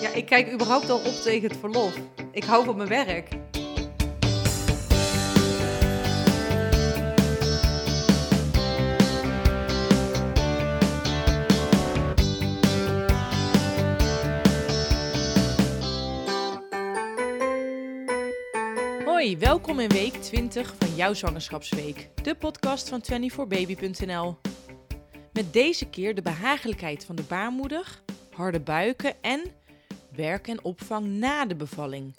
Ja, ik kijk überhaupt al op tegen het verlof. Ik hou van mijn werk. Hoi, welkom in week 20 van jouw zwangerschapsweek, de podcast van 24baby.nl. Met deze keer de behagelijkheid van de baarmoeder, harde buiken en werk en opvang na de bevalling.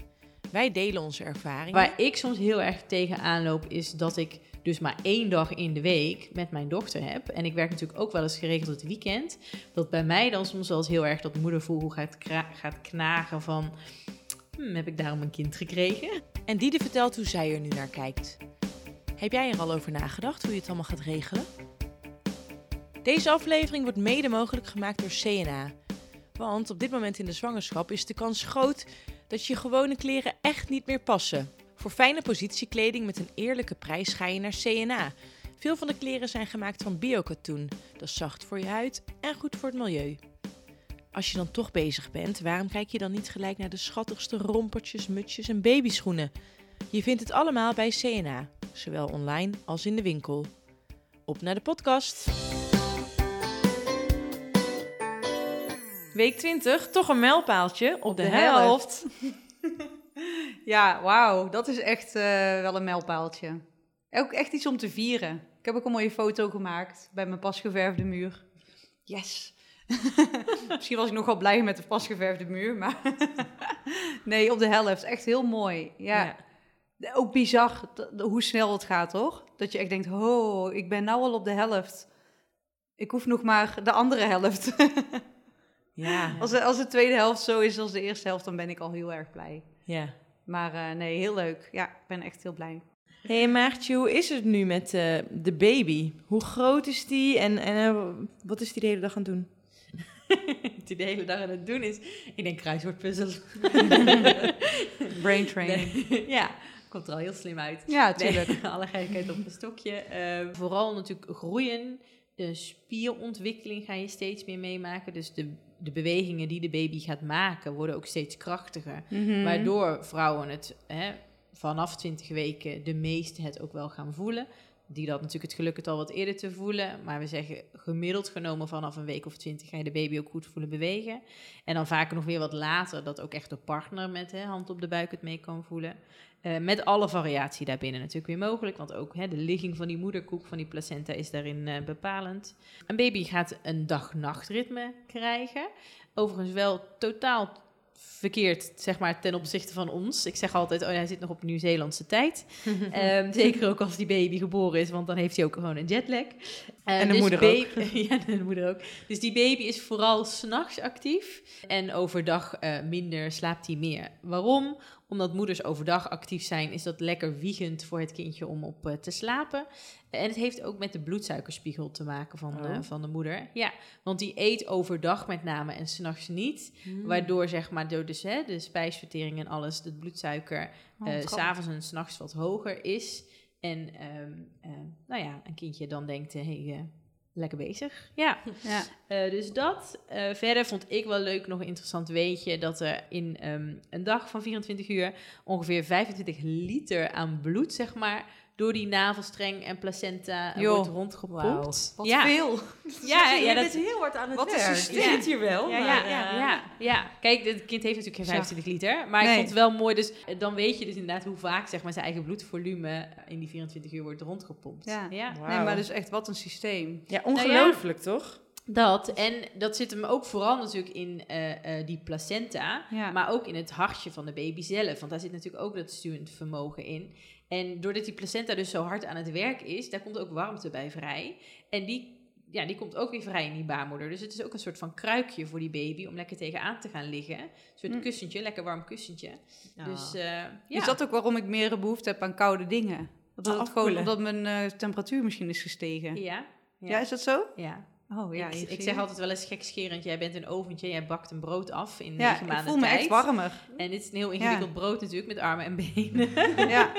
Wij delen onze ervaringen. Waar ik soms heel erg tegenaan loop, is dat ik dus maar één dag in de week met mijn dochter heb. En ik werk natuurlijk ook wel eens geregeld het weekend. Dat bij mij dan soms wel eens heel erg dat moedervoel gaat, gaat knagen van... Hmm, heb ik daarom een kind gekregen? En Diede vertelt hoe zij er nu naar kijkt. Heb jij er al over nagedacht hoe je het allemaal gaat regelen? Deze aflevering wordt mede mogelijk gemaakt door CNA. Want op dit moment in de zwangerschap is de kans groot dat je gewone kleren echt niet meer passen. Voor fijne positiekleding met een eerlijke prijs ga je naar CNA. Veel van de kleren zijn gemaakt van biokatoen. Dat is zacht voor je huid en goed voor het milieu. Als je dan toch bezig bent, waarom kijk je dan niet gelijk naar de schattigste rompertjes, mutsjes en babyschoenen? Je vindt het allemaal bij CNA, zowel online als in de winkel. Op naar de podcast. Week 20, toch een mijlpaaltje op, de, de helft. Ja, wauw. Dat is echt eh, wel een mijlpaaltje. Ook echt iets om te vieren. Ik heb ook een mooie foto gemaakt bij mijn pasgeverfde muur. Yes. Misschien was ik nogal blij met de pasgeverfde muur, maar nee, op de helft. Echt heel mooi. Ja. Ook bizar hoe snel het gaat, toch? Dat je echt denkt, oh, ik ben nou al op de helft. Ik hoef nog maar de andere helft. Ja, als, de, als de tweede helft zo is als de eerste helft, dan ben ik al heel erg blij. ja. Maar eh, nee, heel leuk. Ja, ik ben echt heel blij. Hé hey Maartje, hoe is het nu met eh, de baby? Hoe groot is die en, en eh, wat is die de hele dag aan het doen? Die de hele dag aan het doen is, ik denk kruiswoordpuzzel. Brain training. Nee. ja, komt er al heel slim uit. Ja, tuurlijk. Nee, alle gekkigheid op een stokje. Eh, vooral natuurlijk groeien. De spierontwikkeling ga je steeds meer meemaken. Dus de, de bewegingen die de baby gaat maken worden ook steeds krachtiger. Mhm. Waardoor vrouwen het hè, vanaf 20 weken de meeste het ook wel gaan voelen. Die dat natuurlijk het geluk het al wat eerder te voelen. Maar we zeggen gemiddeld genomen vanaf een week of 20 ga je de baby ook goed voelen bewegen. En dan vaker nog weer wat later dat ook echt de partner met hè, hand op de buik het mee kan voelen. Eh, met alle variatie daarbinnen natuurlijk weer mogelijk. Want ook hè, de ligging van die moederkoek, van die placenta, is daarin eh, bepalend. Een baby gaat een dag-nachtritme krijgen. Overigens wel totaal verkeerd, zeg maar, ten opzichte van ons. Ik zeg altijd, oh, hij zit nog op Nieuw-Zeelandse tijd. Ehm, zeker ook als die baby geboren is, want dan heeft hij ook gewoon een jetlag. Eh, En de dus moeder ba- ja, de moeder ook. Dus die baby is vooral s'nachts actief en overdag eh, minder slaapt hij meer. Waarom? Omdat moeders overdag actief zijn, is dat lekker wiegend voor het kindje om op eh, te slapen. En het heeft ook met de bloedsuikerspiegel te maken van, Oh. eh, van de moeder. Ja, want die eet overdag met name en s'nachts niet. Waardoor zeg maar door dus, hè, de spijsvertering en alles, de bloedsuiker Oh, eh, s'avonds en s'nachts wat hoger is. En ehm, eh, nou ja, een kindje dan denkt, hé, hey, lekker bezig. Ja, Ja. eh, dus dat. Eh, verder vond ik wel leuk, nog een interessant weetje, dat er in ehm, een dag van 24 uur ongeveer 25 liter aan bloed, zeg maar, door die navelstreng en placenta eh, wordt rondgepompt. Wat ja. veel. Ja, ja, je dat, bent heel hard aan het Wat een werk. systeem. Je zit hier wel, ja, maar, ja, eh, ja, ja. Kijk, het kind heeft natuurlijk geen Zag. 25 liter. Maar ik vond het wel mooi. Dus eh, dan weet je dus inderdaad hoe vaak zeg maar, zijn eigen bloedvolume in die 24 uur wordt rondgepompt. Ja. ja. Nee, maar dus echt wat een systeem. Ja, ongelooflijk toch? Dat. En dat zit hem ook vooral natuurlijk in eh, eh, die placenta. Ja. Maar ook in het hartje van de baby zelf. Want daar zit natuurlijk ook dat stuwend vermogen in. En doordat die placenta dus zo hard aan het werk is, daar komt ook warmte bij vrij. En die, ja, die komt ook weer vrij in die baarmoeder. Dus het is ook een soort van kruikje voor die baby om lekker tegenaan te gaan liggen. Een soort Hm. kussentje, lekker warm kussentje. Dus eh, ja. Is dat ook waarom ik meer behoefte heb aan koude dingen? Dat het gewoon Afkoelen. omdat mijn eh, temperatuur misschien is gestegen. Ja. Ja, is dat zo? ja. Oh ja, ik, ik zeg altijd wel eens gekscherend, jij bent een oventje, jij bakt een brood af in Ja, negen ik maanden voel me tijd. echt warmer. En dit is een heel ingewikkeld brood natuurlijk, met armen en benen. ja.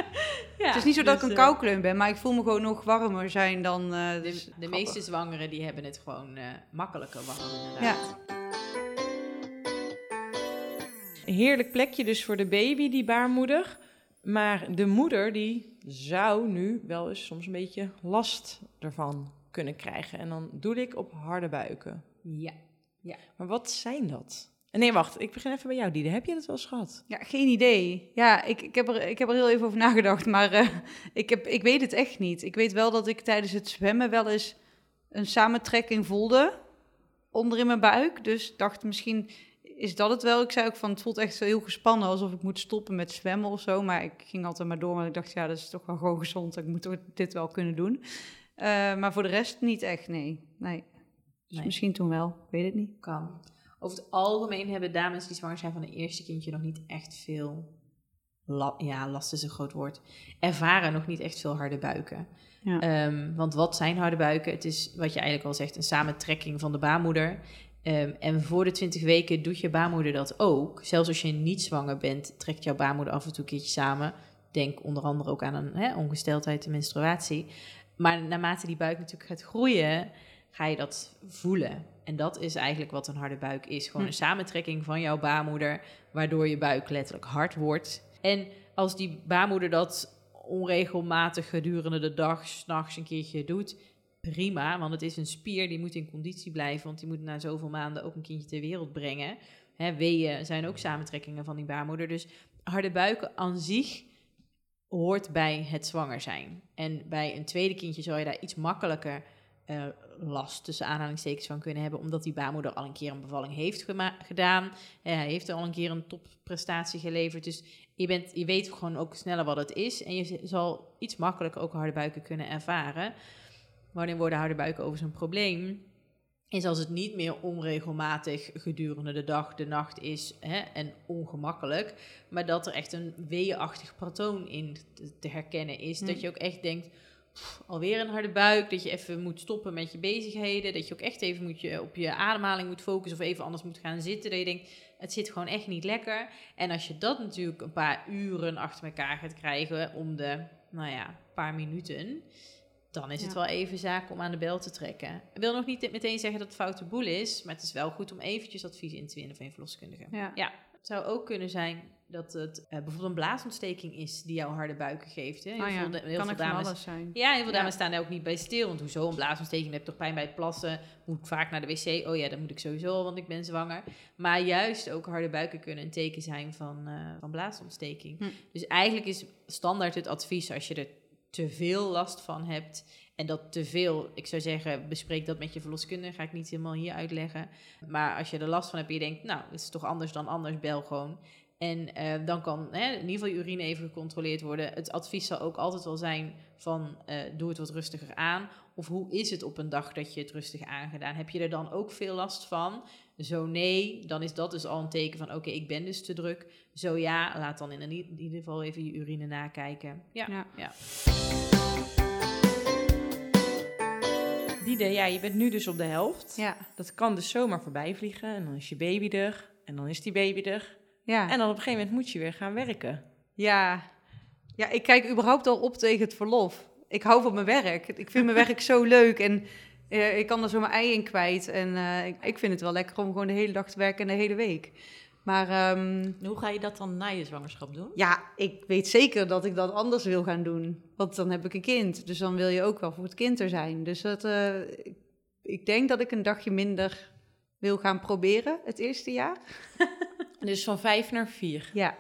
Ja, Het is niet zo dat ik dus, een eh, koukleun ben, maar ik voel me gewoon nog warmer zijn dan... eh, De, dus de meeste zwangeren die hebben het gewoon eh, makkelijker warm inderdaad. Ja. Heerlijk plekje dus voor de baby, die baarmoeder. Maar de moeder die zou nu wel eens soms een beetje last ervan kunnen krijgen. En dan doe ik op harde buiken. Ja. Maar wat zijn dat? Nee, wacht. Ik begin even bij jou, Diede. Heb je dat wel eens gehad? Ja, geen idee. Ja, ik, ik, heb, er, ik heb er heel even over nagedacht, maar eh, ik, heb, ik weet het echt niet. Ik weet wel dat ik tijdens het zwemmen wel eens een samentrekking voelde onder in mijn buik. Dus dacht misschien is dat het wel. Ik zei ook van het voelt echt zo heel gespannen alsof ik moet stoppen met zwemmen of zo. Maar ik ging altijd maar door, want ik dacht ja, dat is toch wel gewoon gezond. Ik moet dit wel kunnen doen. Eh, maar voor de rest niet echt, nee. nee. Dus Nee. misschien toen wel, ik weet het niet. Kan. Over het algemeen hebben dames die zwanger zijn van een eerste kindje nog niet echt veel... La ja, last is een groot woord. Ervaren nog niet echt veel harde buiken. Ja. Ehm, want wat zijn harde buiken? Het is, wat je eigenlijk al zegt, een samentrekking van de baarmoeder. Ehm, en voor de 20 weken doet je baarmoeder dat ook. Zelfs als je niet zwanger bent, trekt jouw baarmoeder af en toe een keertje samen. Denk onder andere ook aan een hè, ongesteldheid, de menstruatie. Maar naarmate die buik natuurlijk gaat groeien, ga je dat voelen. En dat is eigenlijk wat een harde buik is. Gewoon Hm. een samentrekking van jouw baarmoeder, waardoor je buik letterlijk hard wordt. En als die baarmoeder dat onregelmatig gedurende de dag, s'nachts een keertje doet, prima. Want het is een spier, die moet in conditie blijven, want die moet na zoveel maanden ook een kindje ter wereld brengen. Hè, weeën zijn ook samentrekkingen van die baarmoeder. Dus harde buiken aan zich hoort bij het zwanger zijn. En bij een tweede kindje zou je daar iets makkelijker eh, last tussen aanhalingstekens van kunnen hebben, omdat die baarmoeder al een keer een bevalling heeft gedaan. Eh, Hij heeft al een keer een topprestatie geleverd. Dus je, bent, je weet gewoon ook sneller wat het is. En je zal iets makkelijker ook harde buiken kunnen ervaren. Wanneer worden harde buiken over zo'n probleem? Is als het niet meer onregelmatig gedurende de dag, de nacht is hè, en ongemakkelijk. Maar dat er echt een weeënachtig patroon in te, te herkennen is. Dat je ook echt denkt, pff, alweer een harde buik. Dat je even moet stoppen met je bezigheden. Dat je ook echt even moet je, op je ademhaling moet focussen of even anders moet gaan zitten. Dat je denkt, het zit gewoon echt niet lekker. En als je dat natuurlijk een paar uren achter elkaar gaat krijgen om de, nou ja, paar minuten... Dan is het wel even zaak om aan de bel te trekken. Ik wil nog niet meteen zeggen dat het foute boel is, maar het is wel goed om eventjes advies in te winnen van je verloskundige. Ja. Ja, het zou ook kunnen zijn dat het eh, bijvoorbeeld een blaasontsteking is die jou harde buiken geeft. Hè? Heel Ah ja, veel, heel kan veel dames alles zijn. ja, heel veel dames staan daar ook niet bij stil. Want hoezo een blaasontsteking? Je hebt toch pijn bij het plassen? Moet ik vaak naar de wc? Oh ja, dan moet ik sowieso, want ik ben zwanger. Maar juist ook harde buiken kunnen een teken zijn van, eh, van blaasontsteking. Hm. Dus eigenlijk is standaard het advies als je er te veel last van hebt. En dat te veel, ik zou zeggen, bespreek dat met je verloskundige. Ga ik niet helemaal hier uitleggen. Maar als je er last van hebt en je denkt, nou, het is toch anders dan anders, bel gewoon. En eh, dan kan hè, in ieder geval je urine even gecontroleerd worden. Het advies zal ook altijd wel zijn van eh, doe het wat rustiger aan. Of hoe is het op een dag dat je het rustig aangedaan? Heb je er dan ook veel last van? Zo nee, dan is dat dus al een teken van oké, ik ben dus te druk. Zo ja, laat dan in ieder geval even je urine nakijken. Ja, Ja. ja. Diede, ja, je bent nu dus op de helft. Ja, Dat kan dus zomaar voorbij vliegen. En dan is je baby er. En dan is die baby er. Ja. En dan op een gegeven moment moet je weer gaan werken. Ja. ja, ik kijk überhaupt al op tegen het verlof. Ik hou van mijn werk. Ik vind mijn werk zo leuk en eh, ik kan er zo mijn ei in kwijt. En eh, ik, ik vind het wel lekker om gewoon de hele dag te werken en de hele week. Maar ehm, Hoe ga je dat dan na je zwangerschap doen? ja, ik weet zeker dat ik dat anders wil gaan doen. Want dan heb ik een kind. Dus dan wil je ook wel voor het kind er zijn. Dus dat, eh, ik denk dat ik een dagje minder wil gaan proberen het eerste jaar. Dus van vijf naar vier. Ja.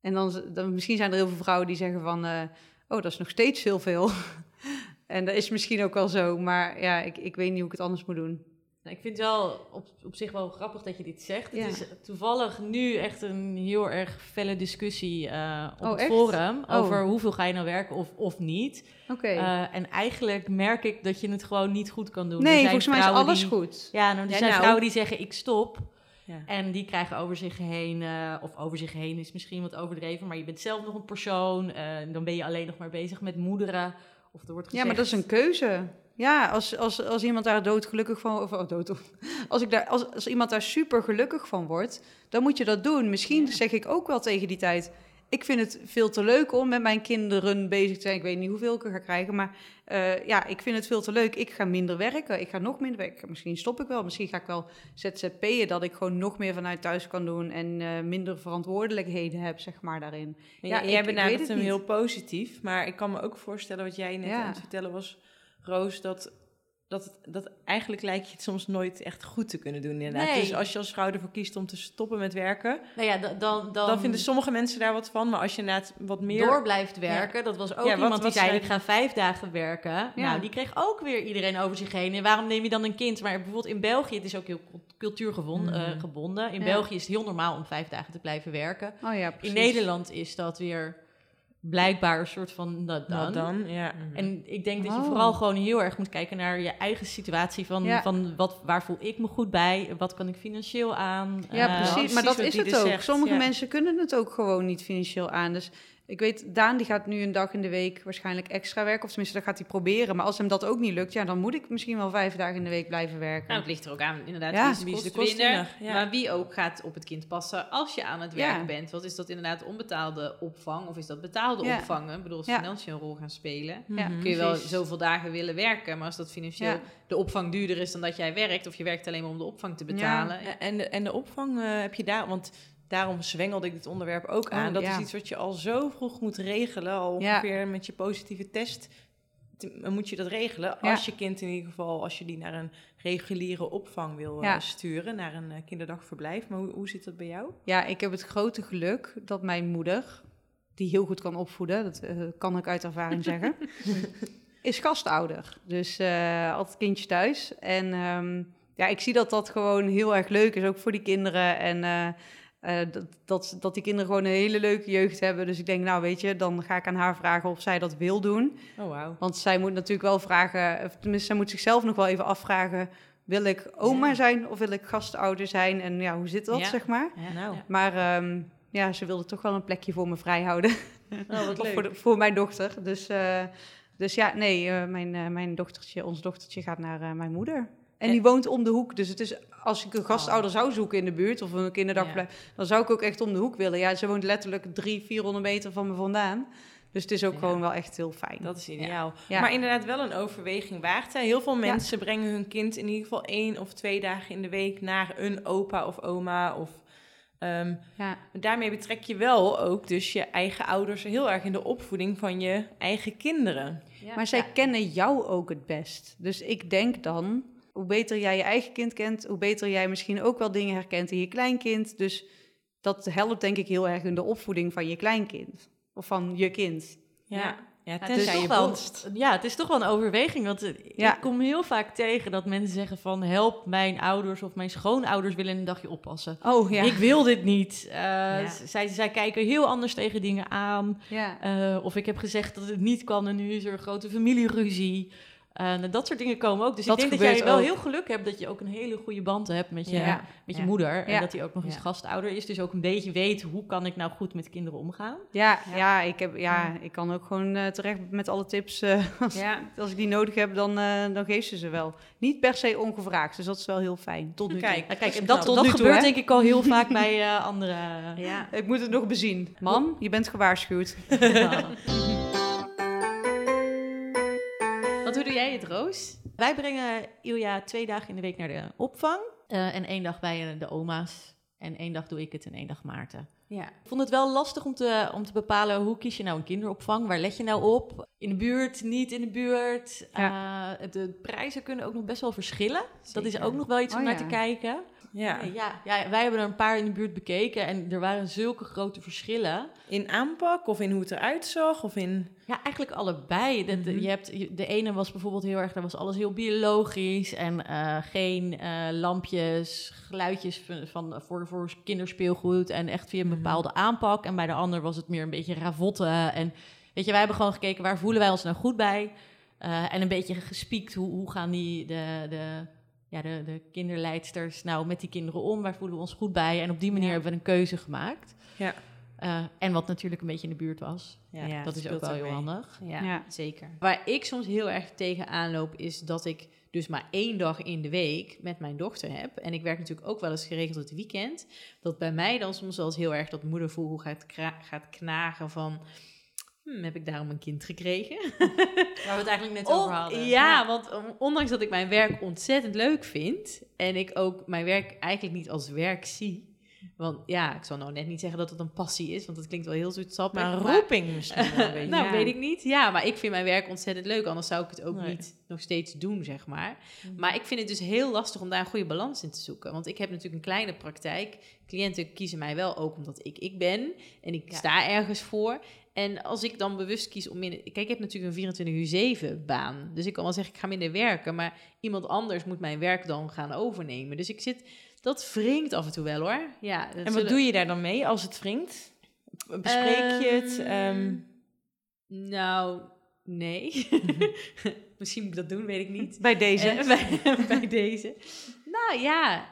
En dan, dan misschien zijn er heel veel vrouwen die zeggen van, eh, oh, dat is nog steeds heel veel. en dat is misschien ook wel zo, maar ja, ik, ik weet niet hoe ik het anders moet doen. Nou, ik vind het wel op, op zich wel grappig dat je dit zegt. Ja. Het is toevallig nu echt een heel erg felle discussie eh, op Oh, het echt? forum Oh. over hoeveel ga je nou werken of, of niet. Oké. Eh, en eigenlijk merk ik dat je het gewoon niet goed kan doen. Er nee, zijn volgens mij is alles die- goed. Ja, nou, er Ja, zijn nou. vrouwen die zeggen ik stop. Ja. En die krijgen over zich heen, eh, of over zich heen is misschien wat overdreven, maar je bent zelf nog een persoon. eh, dan ben je alleen nog maar bezig met moederen. Of er wordt Ja, gezegd, maar dat is een keuze. Ja, als, als, als iemand daar doodgelukkig van of oh, dood, als, ik daar, als, als iemand daar super gelukkig van wordt, dan moet je dat doen. Misschien zeg ik ook wel tegen die tijd, ik vind het veel te leuk om met mijn kinderen bezig te zijn. Ik weet niet hoeveel ik er ga krijgen, maar eh, ja, ik vind het veel te leuk. Ik ga minder werken. Ik ga nog minder werken. Misschien stop ik wel. Misschien ga ik wel ZZP'en, dat ik gewoon nog meer vanuit thuis kan doen en eh, minder verantwoordelijkheden heb, zeg maar, daarin. Ja, Ja, jij benadert het hem niet. heel positief. Maar ik kan me ook voorstellen wat jij net Ja. aan het vertellen was, Roos, dat, dat, het- dat eigenlijk lijkt je het soms nooit echt goed te kunnen doen. Inderdaad. Nee. Dus als je als vrouw ervoor kiest om te stoppen met werken, Nou ja, da- dan, dan, dan, vinden sommige mensen daar wat van. Maar als je inderdaad wat meer... door blijft werken. Dat was ook Ja, iemand die wat zei, zei ik ga vijf dagen werken. Nou, die kreeg ook weer iedereen over zich heen. En waarom neem je dan een kind? Maar bijvoorbeeld in België, het is ook heel cultuurgebonden. Mhm. gebonden. In. België is het heel normaal om vijf dagen te blijven werken. Oh ja, In. Nederland is dat weer blijkbaar een soort van not done. dan, ja. En ik denk dat je Oh. vooral gewoon heel erg moet kijken naar je eigen situatie. Van, Ja. van wat, waar voel ik me goed bij? Wat kan ik financieel aan? Ja, Eh, precies. precies maar dat is het dus ook. zegt, Sommige ja. mensen kunnen het ook gewoon niet financieel aan. Dus ik weet, Daan die gaat nu een dag in de week waarschijnlijk extra werken. Of tenminste, dat gaat hij proberen. Maar als hem dat ook niet lukt, ja, dan moet ik misschien wel vijf dagen in de week blijven werken. Nou, het ligt er ook aan, inderdaad. Ja. Wie is de kostwinner? ja. Maar wie ook gaat op het kind passen als je aan het Ja. werk bent. Wat is dat inderdaad onbetaalde opvang? Of is dat betaalde Ja. opvang? Ik bedoel, als Ja. financiën een rol gaan spelen. Ja, Mhm. Kun je wel zoveel dagen willen werken, maar als dat financieel Ja. de opvang duurder is dan dat jij werkt, of je werkt alleen maar om de opvang te betalen. Ja, En, de, en de opvang eh, heb je daar, want daarom zwengelde ik dit onderwerp ook aan. Oh, dat ja. is iets wat je al zo vroeg moet regelen, al Ja. ongeveer met je positieve test. te- moet je dat regelen Ja. als je kind in ieder geval, als je die naar een reguliere opvang wil eh, sturen, naar een eh, kinderdagverblijf. Maar hoe, hoe zit dat bij jou? Ja, ik heb het grote geluk dat mijn moeder, die heel goed kan opvoeden, dat eh, kan ik uit ervaring zeggen, is gastouder. Dus altijd kindje thuis. En ehm, ja, ik zie dat dat gewoon heel erg leuk is, ook voor die kinderen. En eh, dat, dat, dat die kinderen gewoon een hele leuke jeugd hebben. Dus ik denk, nou weet je, dan ga ik aan haar vragen of zij dat wil doen. Oh, wauw. Want zij moet natuurlijk wel vragen, of tenminste, zij moet zichzelf nog wel even afvragen: wil ik oma Ja. zijn of wil ik gastouder zijn? En ja, hoe zit dat, Ja. zeg maar? Ja. Nou. Maar ehm, ja, ze wilde toch wel een plekje voor me vrij houden. oh, wat leuk. voor, de- voor mijn dochter. Dus, eh, dus ja, nee, eh, mijn, mijn dochtertje, ons dochtertje gaat naar mijn moeder. En En- die woont om de hoek. Dus het is, als ik een gastouder zou zoeken in de buurt of een kinderdagverblijf, dan zou ik ook echt om de hoek willen. Ja, ze woont letterlijk drie, 400 meter van me vandaan. Dus het is ook Ja. gewoon wel echt heel fijn. Dat is ideaal. Ja. Maar inderdaad wel een overweging waard. Hè? Heel veel mensen brengen hun kind in ieder geval één of twee dagen in de week naar een opa of oma. Of, ehm, ja. daarmee betrek je wel ook dus je eigen ouders heel erg in de opvoeding van je eigen kinderen. Maar zij kennen jou ook het best. Dus ik denk dan, hoe beter jij je eigen kind kent, hoe beter jij misschien ook wel dingen herkent in je kleinkind. Dus dat helpt denk ik heel erg in de opvoeding van je kleinkind. Of van je kind. Ja, Ja. het, tenzij is je toch wel, ja, het is toch wel een overweging. Want eh, Ja. ik kom heel vaak tegen dat mensen zeggen van... help, mijn ouders of mijn schoonouders willen een dagje oppassen. Oh ja. Ik wil dit niet. Eh, Ja. zij, zij kijken heel anders tegen dingen aan. ja. Eh, of ik heb gezegd dat het niet kan en nu is er een grote familieruzie. Eh, nou, dat soort dingen komen ook. Dus Dat ik denk dat jij wel ook. heel geluk hebt dat je ook een hele goede band hebt met je, Ja. met je Ja. moeder. En Ja. dat hij ook nog eens gastouder is. Dus ook een beetje weet hoe kan ik nou goed met kinderen omgaan. Ja, ja, ik, heb, ja, ik kan ook gewoon eh, terecht met alle tips. eh, als, Ja. als ik die nodig heb, dan, eh, dan geeft ze ze wel. Niet per se ongevraagd, dus dat is wel heel fijn. Tot nu toe. Kijk, Ja, kijk, en dat, Tot dat nu toe, gebeurt denk ik al heel vaak bij eh, andere... Ja. Ik moet het nog bezien. Mam, je bent gewaarschuwd. Roos? Wij brengen Ilja twee dagen in de week naar de opvang. eh, en één dag bij de oma's. En één dag doe ik het en één dag Maarten. Ja. Ik vond het wel lastig om te, om te bepalen hoe kies je nou een kinderopvang? Waar let je nou op? In de buurt, niet in de buurt? Eh, de prijzen kunnen ook nog best wel verschillen. Dat is ook nog wel iets om Oh, naar ja. te kijken. Ja. Ja, ja, wij hebben er een paar in de buurt bekeken en er waren zulke grote verschillen. In aanpak of in hoe het eruit zag of in... Ja, eigenlijk allebei. De, de- Mhm. je hebt, de ene was bijvoorbeeld heel erg, daar was alles heel biologisch en eh, geen eh, lampjes, geluidjes van, van, voor, voor kinderspeelgoed en echt via. Bepaalde aanpak. En bij de ander was het meer een beetje ravotten. En weet je, wij hebben gewoon gekeken waar voelen wij ons nou goed bij. Eh, en een beetje gespiekt hoe, hoe gaan die de, de, ja, de, de kinderleidsters nou met die kinderen om? Waar voelen we ons goed bij? En op die manier Ja. hebben we een keuze gemaakt. Ja. Eh, en wat natuurlijk een beetje in de buurt was. Ja, dat is ook wel heel mee. handig. Ja, Ja. zeker. Waar ik soms heel erg tegenaan loop, is dat ik dus maar één dag in de week met mijn dochter heb. En ik werk natuurlijk ook wel eens geregeld het weekend. Dat bij mij dan soms wel eens heel erg dat moedervoel gaat, gaat knagen van... Hmm, heb ik daarom een kind gekregen? Waar we het eigenlijk net over hadden. ja, want ondanks dat ik mijn werk ontzettend leuk vind... en ik ook mijn werk eigenlijk niet als werk zie... want ja, ik zal nou net niet zeggen dat het een passie is... want dat klinkt wel heel zoetsappig. Maar een roeping misschien wel een beetje. nou, ja. weet ik niet. Ja, maar ik vind mijn werk ontzettend leuk. Anders zou ik het ook Nee. niet nog steeds doen, zeg maar. Mhm. Maar ik vind het dus heel lastig om daar een goede balans in te zoeken. Want ik heb natuurlijk een kleine praktijk. Cliënten kiezen mij wel ook omdat ik ik ben. En ik Ja. sta ergens voor. En als ik dan bewust kies om minder... Kijk, ik heb natuurlijk een 24 uur 7 baan. Dus ik kan wel zeggen, ik ga minder werken. Maar iemand anders moet mijn werk dan gaan overnemen. Dus ik zit... Dat wringt af en toe wel, hoor. Ja, En wat zullen- doe je daar dan mee als het wringt? Bespreek je het? Ehm, Ehm, Nou, nee. Misschien moet ik dat doen, weet ik niet. Bij deze. Eh, bij, bij deze. Nou ja,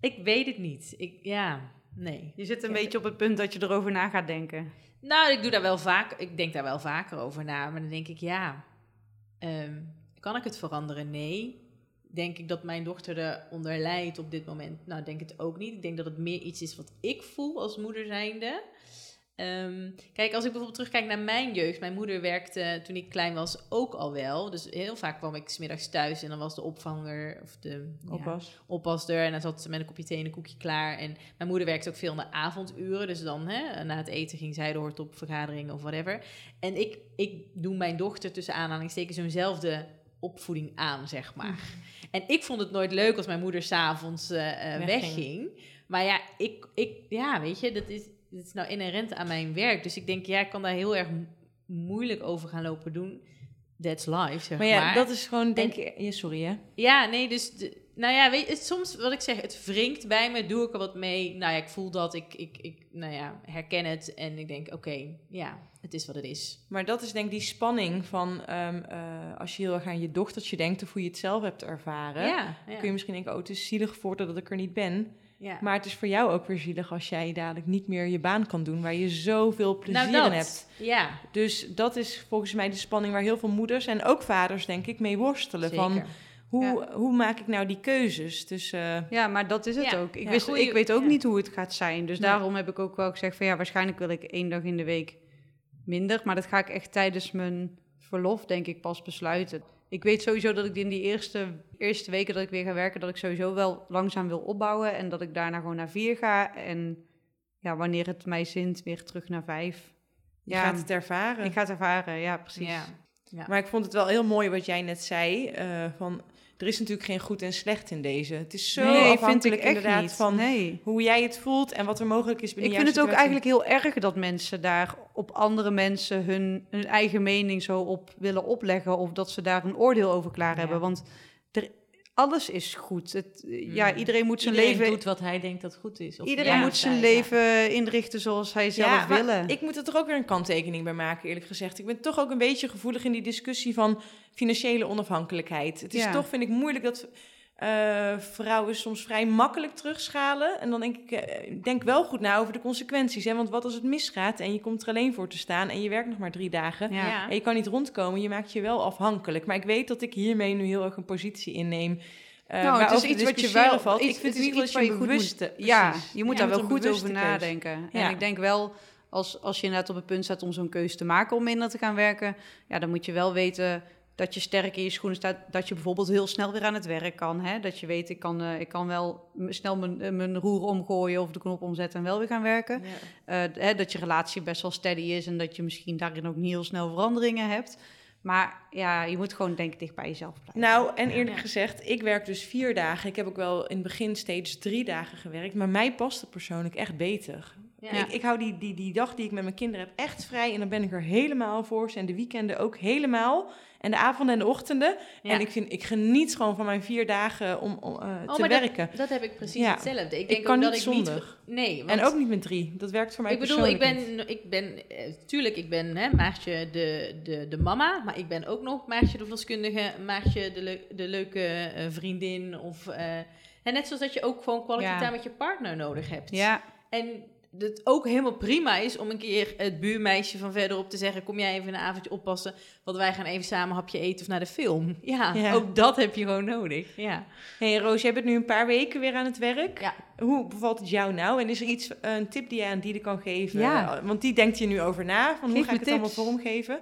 ik weet het niet. Ik, ja, nee. je zit een beetje op het punt dat je erover na gaat denken. Nou, ik doe daar wel vaak. Ik denk daar wel vaker over na. Maar dan denk ik, ja, ehm, kan ik het veranderen? Nee. Denk ik dat mijn dochter eronder lijdt op dit moment? Nou, denk het ook niet. Ik denk dat het meer iets is wat ik voel als moeder zijnde. Ehm, kijk, als ik bijvoorbeeld terugkijk naar mijn jeugd. Mijn moeder werkte toen ik klein was ook al wel. Dus heel vaak kwam ik smiddags thuis en dan was de opvanger of de ja, oppas. en dan zat ze met een kopje thee en een koekje klaar. En mijn moeder werkte ook veel in de avonduren, dus dan hè, na het eten ging zij door op vergaderingen of whatever. En ik, ik doe mijn dochter tussen aanhalingstekens zo'nzelfde opvoeding aan, zeg maar. En ik vond het nooit leuk als mijn moeder s'avonds eh eh Wegging. wegging. Maar ja, ik, ik, ja, weet je, dat is, dat is nou inherent aan mijn werk. Dus ik denk, ja, ik kan daar heel erg mo- moeilijk over gaan lopen doen. That's life, zeg Maar maar. ja, dat is gewoon, denk ik... Ja, sorry hè. Ja, nee, dus... De, nou ja, weet je, het, soms wat ik zeg, het wringt bij me, doe ik er wat mee. Nou ja, ik voel dat, ik, ik, ik nou ja, herken het en ik denk, oké, ja, het is wat het is. Maar dat is denk ik die spanning van... ehm, eh, als je heel erg aan je dochtertje denkt... of hoe je het zelf hebt ervaren... Ja, ja, kun je misschien denken... oh, het is zielig voor dat ik er niet ben. Ja. Maar het is voor jou ook weer zielig... als jij dadelijk niet meer je baan kan doen... waar je zoveel plezier nou, in dat. hebt. Ja, Dus dat is volgens mij de spanning... waar heel veel moeders en ook vaders, denk ik, mee worstelen. zeker. Van hoe, Ja. hoe maak ik nou die keuzes? Dus eh, Ja, maar dat is het Ja, ook. Ik, ja, wist, goeie- ik weet ook ja. niet hoe het gaat zijn. Dus Nee. daarom heb ik ook wel gezegd van ja, waarschijnlijk wil ik één dag in de week minder. Maar dat ga ik echt tijdens mijn verlof, denk ik, pas besluiten. Ik weet sowieso dat ik in die eerste, eerste weken dat ik weer ga werken, dat ik sowieso wel langzaam wil opbouwen. En dat ik daarna gewoon naar vier ga. En ja, wanneer het mij zint, weer terug naar vijf. je Ja, gaat het ervaren. ik ga het ervaren, ja, precies. Ja. Ja. Maar ik vond het wel heel mooi wat jij net zei. eh, van, er is natuurlijk geen goed en slecht in deze. Het is zo nee, vind ik afhankelijk echt inderdaad niet. van nee. hoe jij het voelt en wat er mogelijk is Ik binnen vind het ook eigenlijk heel erg dat mensen daar op andere mensen hun, hun eigen mening zo op willen opleggen. Of dat ze daar een oordeel over klaar Ja. hebben. Want alles is goed. Het, ja, Mm. iedereen moet zijn Iedereen leven, doet wat hij denkt dat goed is. Of iedereen Ja, moet zijn zij, leven inrichten zoals hij zelf willen. Ik moet er toch ook weer een kanttekening bij maken, eerlijk gezegd. Ik ben toch ook een beetje gevoelig in die discussie van financiële onafhankelijkheid. Het is Ja. toch, vind ik, moeilijk dat eh, vrouwen soms vrij makkelijk terugschalen. En dan denk ik, eh, denk wel goed na over de consequenties. Hè? Want wat als het misgaat en je komt er alleen voor te staan en je werkt nog maar drie dagen. Ja. En je kan niet rondkomen, je maakt je wel afhankelijk. Maar ik weet dat ik hiermee nu heel erg een positie inneem. eh nou, het is iets wat je wel... valt. iets- ik vind het het is niet iets waar je moet... Ja, je moet Ja, daar wel goed over nadenken. Ja. En ik denk wel, als, als je inderdaad op het punt staat om zo'n keuze te maken om minder te gaan werken... Ja, dan moet je wel weten dat je sterk in je schoenen staat. Dat je bijvoorbeeld heel snel weer aan het werk kan. Hè? Dat je weet, ik kan, eh, ik kan wel snel mijn, eh, mijn roer omgooien of de knop omzetten en wel weer gaan werken. Ja. Eh, hè, dat je relatie best wel steady is en dat je misschien daarin ook niet heel snel veranderingen hebt. Maar ja, je moet gewoon denk ik dicht bij jezelf blijven. Nou, en eerlijk Ja. gezegd, ik werk dus vier dagen. Ik heb ook wel in het begin steeds drie dagen gewerkt. Maar mij past het persoonlijk echt beter. Ja. Ik, ik hou die, die, die dag die ik met mijn kinderen heb echt vrij. En dan ben ik er helemaal voor. ze. En de weekenden ook helemaal. En de avonden en de ochtenden. Ja. En ik, vind, ik geniet gewoon van mijn vier dagen om, om eh, Oh, te werken. Dat, dat heb ik precies Ja. hetzelfde. Ik Ik, denk kan ook niet dat ik niet... Nee, want En ook niet met drie. Dat werkt voor mij ik bedoel, ik niet. ben, ik ben eh, tuurlijk, ik ben hè, Maartje de, de, de mama, maar ik ben ook nog Maartje de verloskundige, Maartje de, leu- de leuke eh, vriendin. Of, en net zoals dat je ook gewoon quality Ja. met je partner nodig hebt. Ja, En het ook helemaal prima is om een keer het buurmeisje van verderop te zeggen: Kom jij even een avondje oppassen, want wij gaan even samen hapje eten of naar de film. Ja, Ja. ook dat heb je gewoon nodig. Ja. Hey Roos, jij bent nu een paar weken weer aan het werk. Ja. Hoe bevalt het jou nou? En is er iets, een tip die je aan Diede kan geven? Ja. Want die denkt hier nu over na. Van hoe ga ik het allemaal tips. vormgeven?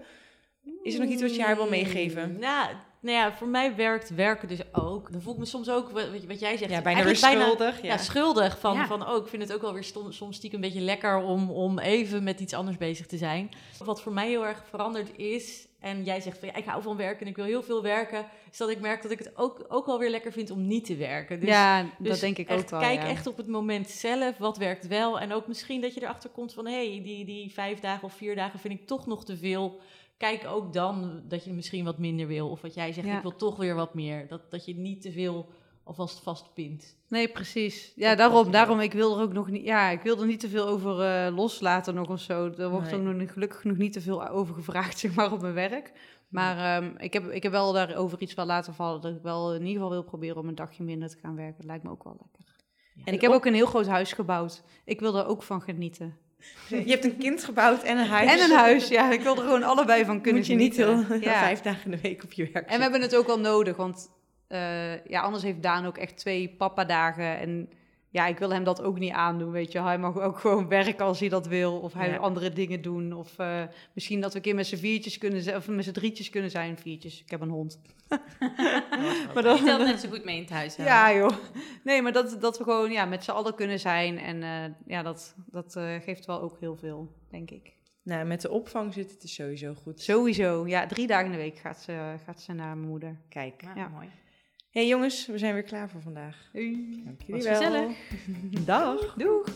Is er nog iets wat je haar wil meegeven? Nou, nou ja, voor mij werkt werken dus ook. Dan voel ik me soms ook, wat, wat jij zegt, Ja, bijna weer schuldig. Ja, Ja. schuldig. Van, Ja. van, oh, ik vind het ook wel weer stom- soms stiekem een beetje lekker om, om even met iets anders bezig te zijn. Wat voor mij heel erg veranderd is, en jij zegt van ja, ik hou van werken en ik wil heel veel werken, is dat ik merk dat ik het ook, ook wel weer lekker vind om niet te werken. Dus, ja, dat dus denk ik echt, ook wel. Kijk ja. echt op het moment zelf, wat werkt wel. En ook misschien dat je erachter komt van, hé, hey, die, die vijf dagen of vier dagen vind ik toch nog te veel. Kijk ook dan dat je misschien wat minder wil. Of wat jij zegt, Ja. ik wil toch weer wat meer. Dat, dat je niet te veel alvast vastpint. Nee, precies. Ja, Dat- daarom, daarom, ik wil er ook nog niet, ja, ik wil er niet te veel over eh, loslaten nog of zo. Er wordt Nee. ook nog gelukkig nog niet te veel over gevraagd, zeg maar, op mijn werk. Maar ehm, ik, heb, ik heb wel daarover iets wel laten vallen, dat ik wel in ieder geval wil proberen om een dagje minder te gaan werken. Dat lijkt me ook wel lekker. Ja. En ik heb ook een heel groot huis gebouwd. Ik wil er ook van genieten. Je hebt een kind gebouwd en een huis. En een huis, ja. Ik wil er gewoon allebei van kunnen Moet je niet heel Ja. vijf dagen in de week op je werk En we hebben het ook wel nodig, want eh, ja, anders heeft Daan ook echt twee papa-dagen. En ja, ik wil hem dat ook niet aandoen, weet je. Hij mag ook gewoon werken als hij dat wil. Of hij Ja. wil andere dingen doen. Of eh, misschien dat we een keer met z'n viertjes kunnen zijn. Of met z'n drietjes kunnen zijn. Viertjes, ik heb een hond. maar Die telt net zo goed mee in het huis. hè? Ja, joh. Nee, maar dat, dat we gewoon ja, met z'n allen kunnen zijn. En eh, ja, dat, dat eh, geeft wel ook heel veel, denk ik. Nou, met de opvang zit het er sowieso goed. Sowieso. Ja, drie dagen in de week gaat ze, gaat ze naar mijn moeder. Kijk. Ja, Ja. mooi. Hey, jongens, we zijn weer klaar voor vandaag. Dank jullie Was wel. gezellig. Dag. Doeg!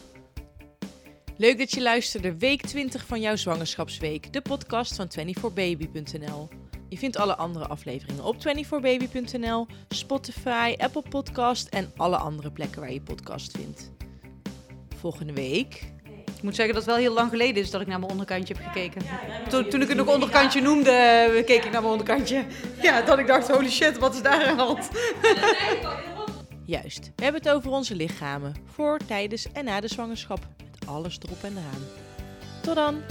Leuk dat je luisterde. Week 20 van jouw zwangerschapsweek. De podcast van 24baby.nl. Je vindt alle andere afleveringen op 24baby.nl, Spotify, Apple Podcast en alle andere plekken waar je podcast vindt. Volgende week. Ik moet zeggen dat het wel heel lang geleden is dat ik naar mijn onderkantje heb gekeken. Toen, toen ik het nog onderkantje noemde, eh, keek ik naar mijn onderkantje. Ja, dat ik dacht, holy shit, wat is daar aan de hand? Juist, we hebben het over onze lichamen. Voor, tijdens en na de zwangerschap. Met alles erop en eraan. Tot dan!